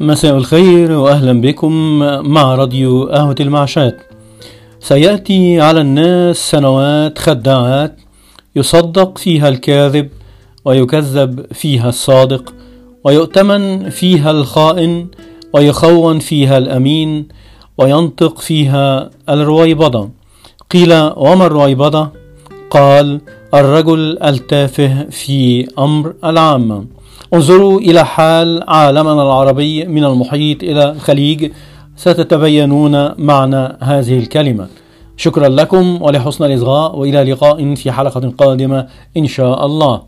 مساء الخير وأهلا بكم مع راديو قهوة المعشات. سيأتي على الناس سنوات خداعات يصدق فيها الكاذب ويكذب فيها الصادق ويؤتمن فيها الخائن ويخون فيها الأمين وينطق فيها الرويبضة قيل وما الرويبضة قال الرجل التافه في أمر العامه انظروا إلى حال عالمنا العربي من المحيط إلى الخليج ستتبينون معنى هذه الكلمة. شكرا لكم ولحسن الاصغاء وإلى لقاء في حلقة قادمة إن شاء الله.